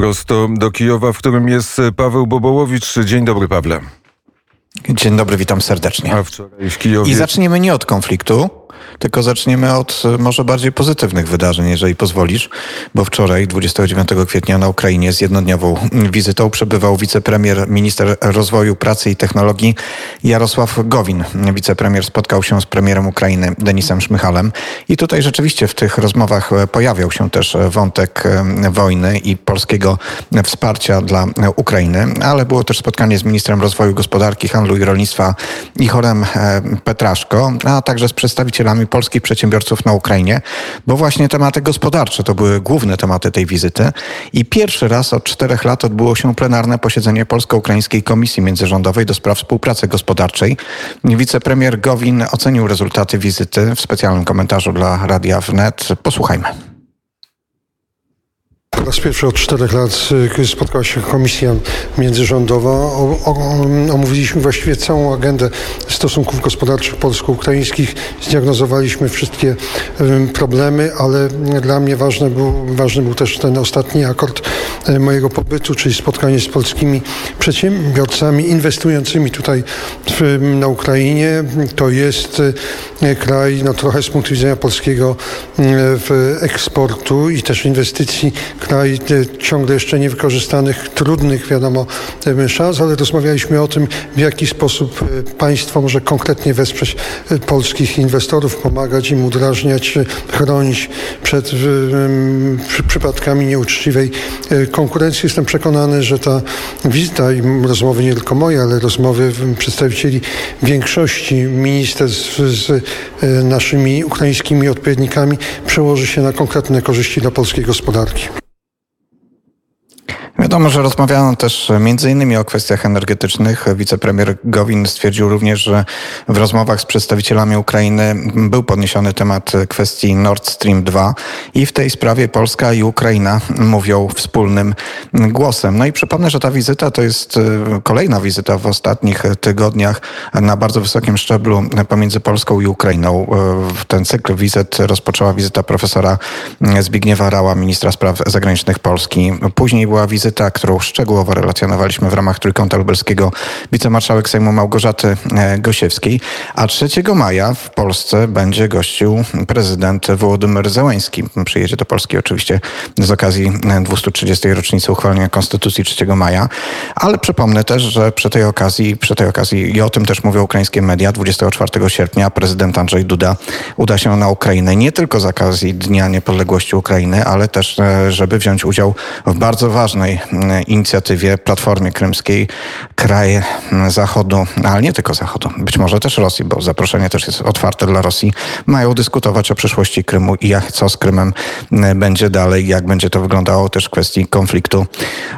Prosto do Kijowa, w którym jest Paweł Bobołowicz. Dzień dobry, Pawle. Dzień dobry, witam serdecznie. A wczoraj w Kijowie... I zaczniemy nie od konfliktu, tylko zaczniemy od e, może bardziej pozytywnych wydarzeń, jeżeli pozwolisz, bo wczoraj, 29 kwietnia na Ukrainie z jednodniową wizytą przebywał wicepremier, minister rozwoju, pracy i technologii Jarosław Gowin. Wicepremier spotkał się z premierem Ukrainy Denisem Szmychalem i tutaj rzeczywiście w tych rozmowach e, pojawiał się też wątek e, wojny i polskiego wsparcia dla Ukrainy, ale było też spotkanie z ministrem rozwoju gospodarki, handlu i rolnictwa Ichorem Petraszko, a także z przedstawicielami przedstawicielami polskich przedsiębiorców na Ukrainie, bo właśnie tematy gospodarcze to były główne tematy tej wizyty. I pierwszy raz od czterech lat odbyło się plenarne posiedzenie Polsko-Ukraińskiej Komisji Międzyrządowej do spraw współpracy gospodarczej. Wicepremier Gowin ocenił rezultaty wizyty w specjalnym komentarzu dla Radia Wnet. Posłuchajmy. Po raz pierwszy od czterech lat y, spotkała się komisja międzyrządowa. O, o, omówiliśmy właściwie całą agendę stosunków gospodarczych polsko-ukraińskich. Zdiagnozowaliśmy wszystkie problemy, ale dla mnie ważny był, ważny był też ten ostatni akord y, mojego pobytu, czyli spotkanie z polskimi przedsiębiorcami inwestującymi tutaj w, na Ukrainie. To jest y, kraj no, trochę z punktu widzenia polskiego w eksportu i też inwestycji kraj ciągle jeszcze niewykorzystanych, trudnych, wiadomo, szans, ale rozmawialiśmy o tym, w jaki sposób e, państwo może konkretnie wesprzeć e, polskich inwestorów, pomagać im udrażniać, e, chronić przed przypadkami nieuczciwej konkurencji. Jestem przekonany, że ta wizyta i rozmowy nie tylko moje, ale rozmowy przedstawicieli większości ministerstw z naszymi ukraińskimi odpowiednikami przełoży się na konkretne korzyści dla polskiej gospodarki. Wiadomo, że rozmawiano też innymi o kwestiach energetycznych. Wicepremier Gowin stwierdził również, że w rozmowach z przedstawicielami Ukrainy był podniesiony temat kwestii Nord Stream 2 i w tej sprawie Polska i Ukraina mówią wspólnym głosem. No i przypomnę, że ta wizyta to jest e, kolejna wizyta w ostatnich tygodniach na bardzo wysokim szczeblu pomiędzy Polską i Ukrainą. E, ten cykl wizyt rozpoczęła wizyta profesora Zbigniewa Rała, ministra spraw zagranicznych Polski. Później była wizyta wizyta, którą szczegółowo relacjonowaliśmy w ramach Trójkąta Lubelskiego wicemarszałek Sejmu Małgorzaty e, Gosiewskiej, a 3 maja w Polsce będzie gościł prezydent Wołodymyr Zełański. Przyjedzie do Polski oczywiście z okazji 230. rocznicy uchwalenia Konstytucji 3 maja, ale przypomnę też, że przy tej okazji, przy tej okazji i o tym też mówią ukraińskie media, 24 sierpnia prezydent Andrzej Duda uda się na Ukrainę nie tylko z okazji Dnia Niepodległości Ukrainy, ale też e, żeby wziąć udział w bardzo ważnej Mm, inicjatywie Platformie Krymskiej kraje Zachodu, ale nie tylko Zachodu, być może też Rosji, bo zaproszenie też jest otwarte dla Rosji, mają dyskutować o przyszłości Krymu i jak, co z Krymem mm, będzie dalej, jak będzie to wyglądało też w kwestii konfliktu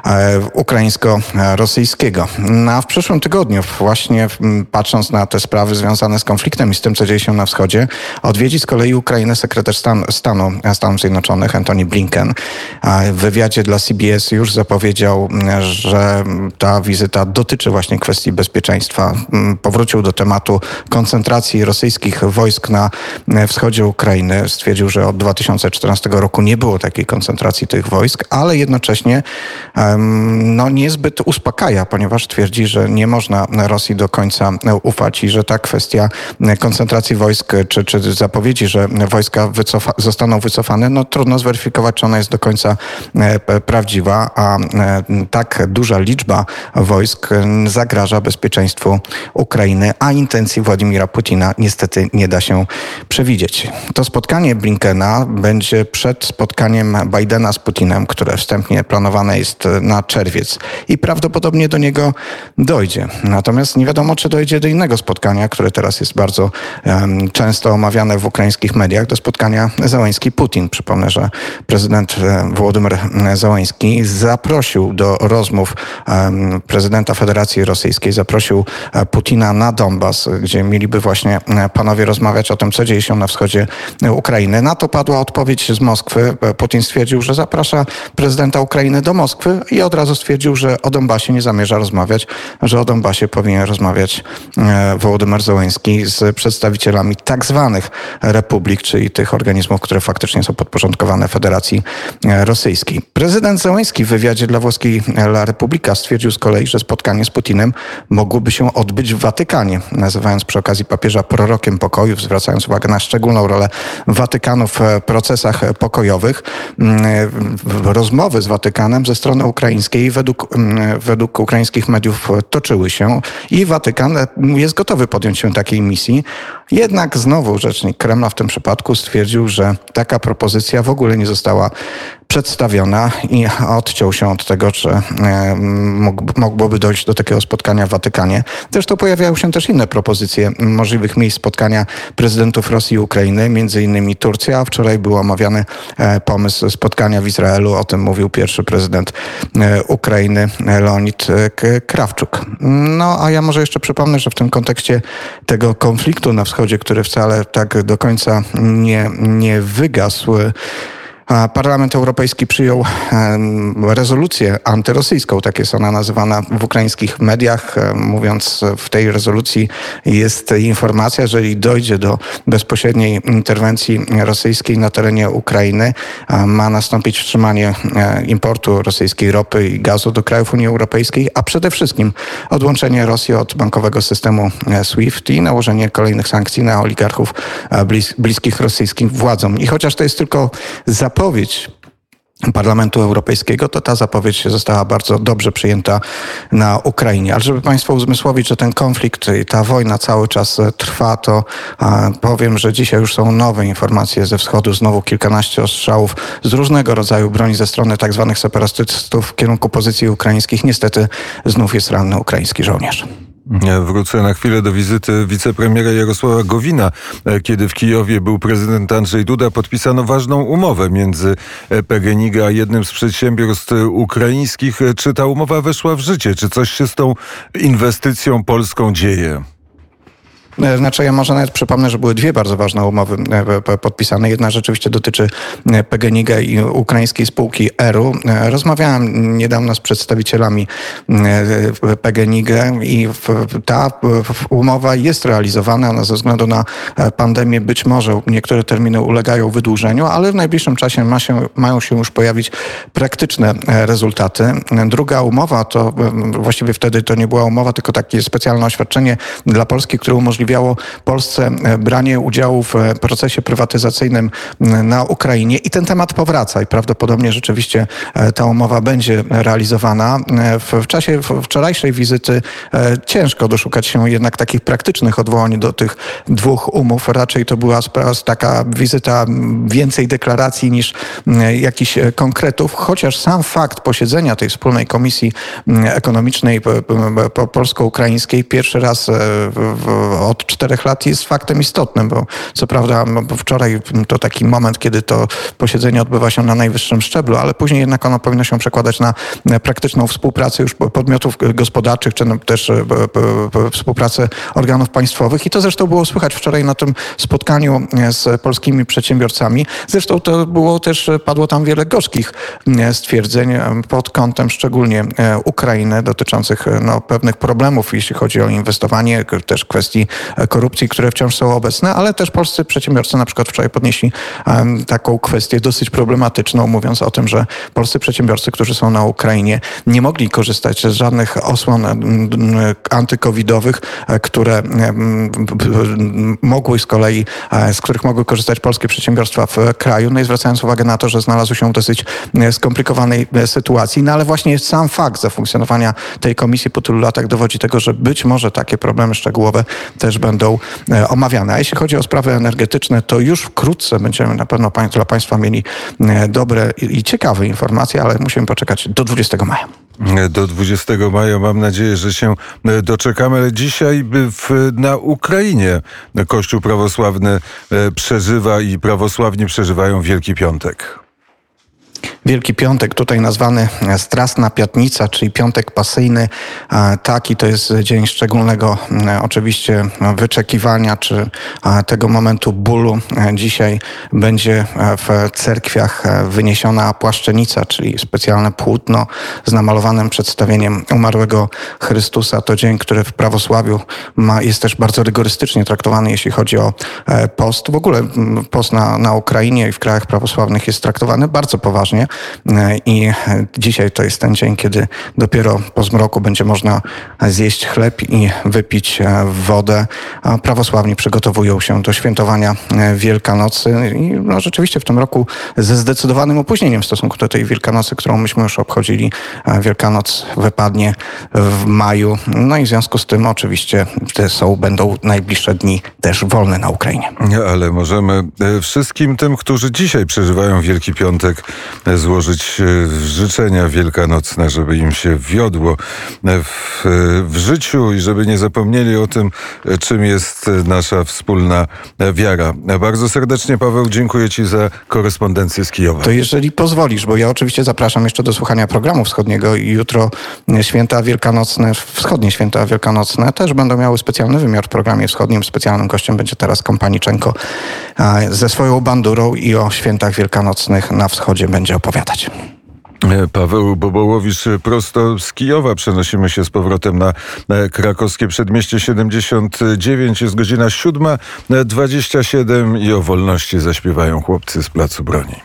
e, ukraińsko-rosyjskiego. A w przyszłym tygodniu, właśnie patrząc na te sprawy związane z konfliktem i z tym, co dzieje się na wschodzie, odwiedzi z kolei Ukrainę sekretarz stan, stanu Stanów Zjednoczonych Antony Blinken. W wywiadzie dla CBS już zapowiedział, powiedział, że ta wizyta dotyczy właśnie kwestii bezpieczeństwa. Powrócił do tematu koncentracji rosyjskich wojsk na wschodzie Ukrainy. Stwierdził, że od 2014 roku nie było takiej koncentracji tych wojsk, ale jednocześnie no, niezbyt uspokaja, ponieważ twierdzi, że nie można Rosji do końca ufać i że ta kwestia koncentracji wojsk, czy, czy zapowiedzi, że wojska wycofa, zostaną wycofane, no trudno zweryfikować, czy ona jest do końca e, prawdziwa, a tak duża liczba wojsk zagraża bezpieczeństwu Ukrainy, a intencji Władimira Putina niestety nie da się przewidzieć. To spotkanie Blinkena będzie przed spotkaniem Bidena z Putinem, które wstępnie planowane jest na czerwiec i prawdopodobnie do niego dojdzie. Natomiast nie wiadomo, czy dojdzie do innego spotkania, które teraz jest bardzo um, często omawiane w ukraińskich mediach, do spotkania Załański-Putin. Przypomnę, że prezydent e, Włodymyr Załański zaprosił zaprosił do rozmów prezydenta Federacji Rosyjskiej, zaprosił e, Putina na Donbas, gdzie mieliby właśnie e, panowie rozmawiać o tym, co dzieje się na wschodzie Ukrainy. Na to padła odpowiedź z Moskwy. E, Putin stwierdził, że zaprasza prezydenta Ukrainy do Moskwy i od razu stwierdził, że o Donbasie nie zamierza rozmawiać, że o Donbasie powinien rozmawiać Wołodymyr Zełenski z przedstawicielami tak zwanych republik, czyli tych organizmów, które faktycznie są podporządkowane Federacji Rosyjskiej. Prezydent Zełenski w wywiadzie dla włoskiej La Repubblica stwierdził z kolei, że spotkanie z Putinem mogłoby się odbyć w Watykanie, nazywając przy okazji papieża prorokiem pokoju, zwracając uwagę na szczególną rolę Watykanu w procesach pokojowych. Rozmowy z Watykanem ze strony ukraińskiej według, według ukraińskich mediów toczyły się i Watykan jest gotowy podjąć się takiej misji. Jednak znowu rzecznik Kremla w tym przypadku stwierdził, że taka propozycja w ogóle nie została przedstawiona i odciął się od tego, że e, mogłoby dojść do takiego spotkania w Watykanie. Zresztą pojawiają się też inne propozycje możliwych miejsc spotkania prezydentów Rosji i Ukrainy, między innymi Turcja, wczoraj był omawiany e, pomysł spotkania w Izraelu. O tym mówił pierwszy prezydent e, Ukrainy Leonid Krawczuk. No a ja może jeszcze przypomnę, że w tym kontekście tego konfliktu na wschodzie, który wcale tak do końca nie, nie wygasł, Parlament Europejski przyjął rezolucję antyrosyjską, tak jest ona nazywana w ukraińskich mediach. Mówiąc, w tej rezolucji jest informacja, że jeżeli dojdzie do bezpośredniej interwencji rosyjskiej na terenie Ukrainy, ma nastąpić wstrzymanie e, importu rosyjskiej ropy i gazu do krajów Unii Europejskiej, a przede wszystkim odłączenie Rosji od bankowego systemu e, SWIFT i nałożenie kolejnych sankcji na oligarchów e, bliskich rosyjskim władzom. I chociaż to jest tylko zapowiedź, zapowiedź Parlamentu Europejskiego, to ta zapowiedź została bardzo dobrze przyjęta na Ukrainie. Ale żeby Państwo uzmysłowić, że ten konflikt i ta wojna cały czas trwa, to powiem, że dzisiaj już są nowe informacje ze wschodu, znowu kilkanaście ostrzałów z różnego rodzaju broni ze strony tak zwanych separatystów w kierunku pozycji ukraińskich. Niestety znów jest ranny ukraiński żołnierz. Wrócę na chwilę do wizyty wicepremiera Jarosława Gowina. E, kiedy w Kijowie był prezydent Andrzej Duda, podpisano ważną umowę między e, PGNiG a jednym z przedsiębiorstw ukraińskich. E, czy ta umowa weszła w życie? Czy coś się z tą inwestycją polską dzieje? E, znaczy ja może nawet przypomnę, że były dwie bardzo ważne umowy e, podpisane. Jedna rzeczywiście dotyczy e, PGNiG i ukraińskiej spółki ERU. Rozmawiałem niedawno z przedstawicielami PGNiG i ta umowa jest realizowana. Ona ze względu na pandemię być może niektóre terminy ulegają wydłużeniu, ale w najbliższym czasie ma się, mają się już pojawić praktyczne rezultaty. Druga umowa to właściwie wtedy to nie była umowa, tylko takie specjalne oświadczenie dla Polski, które umożliwia umożliwiało Polsce e, branie udziału w e, procesie prywatyzacyjnym na Ukrainie i ten temat powraca i prawdopodobnie rzeczywiście e, ta umowa będzie realizowana. W, czasie wczorajszej wizyty ciężko doszukać się jednak takich praktycznych odwołań do tych dwóch umów. Raczej to była taka wizyta więcej deklaracji niż jakichś konkretów, chociaż sam fakt posiedzenia tej wspólnej komisji ekonomicznej polsko-ukraińskiej pierwszy raz w, od czterech lat jest faktem istotnym, bo co prawda wczoraj to taki moment, kiedy to posiedzenie odbywa się na najwyższym szczeblu, ale później jednak ono powinno się przekładać na praktyczną współpracę już podmiotów gospodarczych, czy też e, współpracę organów państwowych. I to zresztą było słychać wczoraj na tym spotkaniu e, z polskimi przedsiębiorcami. Zresztą to było też, padło tam wiele gorzkich e, stwierdzeń pod kątem szczególnie Ukrainy dotyczących no, pewnych problemów, jeśli chodzi o inwestowanie, też kwestii korupcji, które wciąż są obecne, ale też polscy przedsiębiorcy na przykład wczoraj podnieśli taką kwestię dosyć problematyczną, mówiąc o tym, że polscy przedsiębiorcy, którzy są na Ukrainie, nie mogli korzystać z żadnych osłon antykowidowych, e, które mogły z kolei, e, z których mogły korzystać polskie przedsiębiorstwa w kraju. No i zwracając uwagę na to, że znalazły się w dosyć e, skomplikowanej sytuacji, no ale właśnie sam fakt zafunkcjonowania tej komisji po tylu latach dowodzi tego, że być może takie problemy szczegółowe też będą e, omawiane. A jeśli chodzi o sprawy energetyczne, to już wkrótce będziemy na pewno dla Państwa mieli e, dobre i ciekawe informacje, ale musimy poczekać do 20 maja. Do 20 maja mam nadzieję, że się e, doczekamy, ale dzisiaj w, na Ukrainie Kościół prawosławny przeżywa i prawosławni przeżywają Wielki Piątek. Wielki Piątek, tutaj nazwany Strasna Piatnica, czyli Piątek Pasyjny. Taki to jest dzień szczególnego oczywiście wyczekiwania, czy tego momentu bólu. Dzisiaj będzie w cerkwiach wyniesiona płaszczenica, czyli specjalne płótno z namalowanym przedstawieniem umarłego Chrystusa. To dzień, który w prawosławiu ma, jest też bardzo rygorystycznie traktowany, jeśli chodzi o e, post. W ogóle post na, na Ukrainie i w krajach prawosławnych jest traktowany bardzo poważnie i dzisiaj to jest ten dzień, kiedy dopiero po zmroku będzie można zjeść chleb i wypić wodę. Prawosławni przygotowują się do świętowania Wielkanocy i no, rzeczywiście w tym roku ze zdecydowanym opóźnieniem w stosunku do tej Wielkanocy, którą myśmy już obchodzili. Wielkanoc wypadnie w maju. No i w związku z tym oczywiście te są, będą najbliższe dni też wolne na Ukrainie. Ale możemy e, wszystkim tym, którzy dzisiaj przeżywają Wielki Piątek, e, złożyć e, życzenia wielkanocne, żeby im się wiodło w, w życiu i żeby nie zapomnieli o tym, czym jest nasza wspólna wiara. Bardzo serdecznie, Paweł, dziękuję Ci za korespondencję z Kijowa. To jeżeli pozwolisz, bo ja oczywiście zapraszam jeszcze do słuchania programu wschodniego i jutro święta wielkanocne, wschodnie święta wielkanocne też będą miały specjalny wymiar w programie wschodnim. Specjalnym gościem będzie teraz Kompaniczenko ze swoją bandurą i o świętach wielkanocnych na wschodzie będzie opowiadać. Paweł Bobołowicz prosto z Kijowa. Przenosimy się z powrotem na krakowskie przedmieście 79. Jest godzina 7.27 i o wolności zaśpiewają chłopcy z Placu Broni.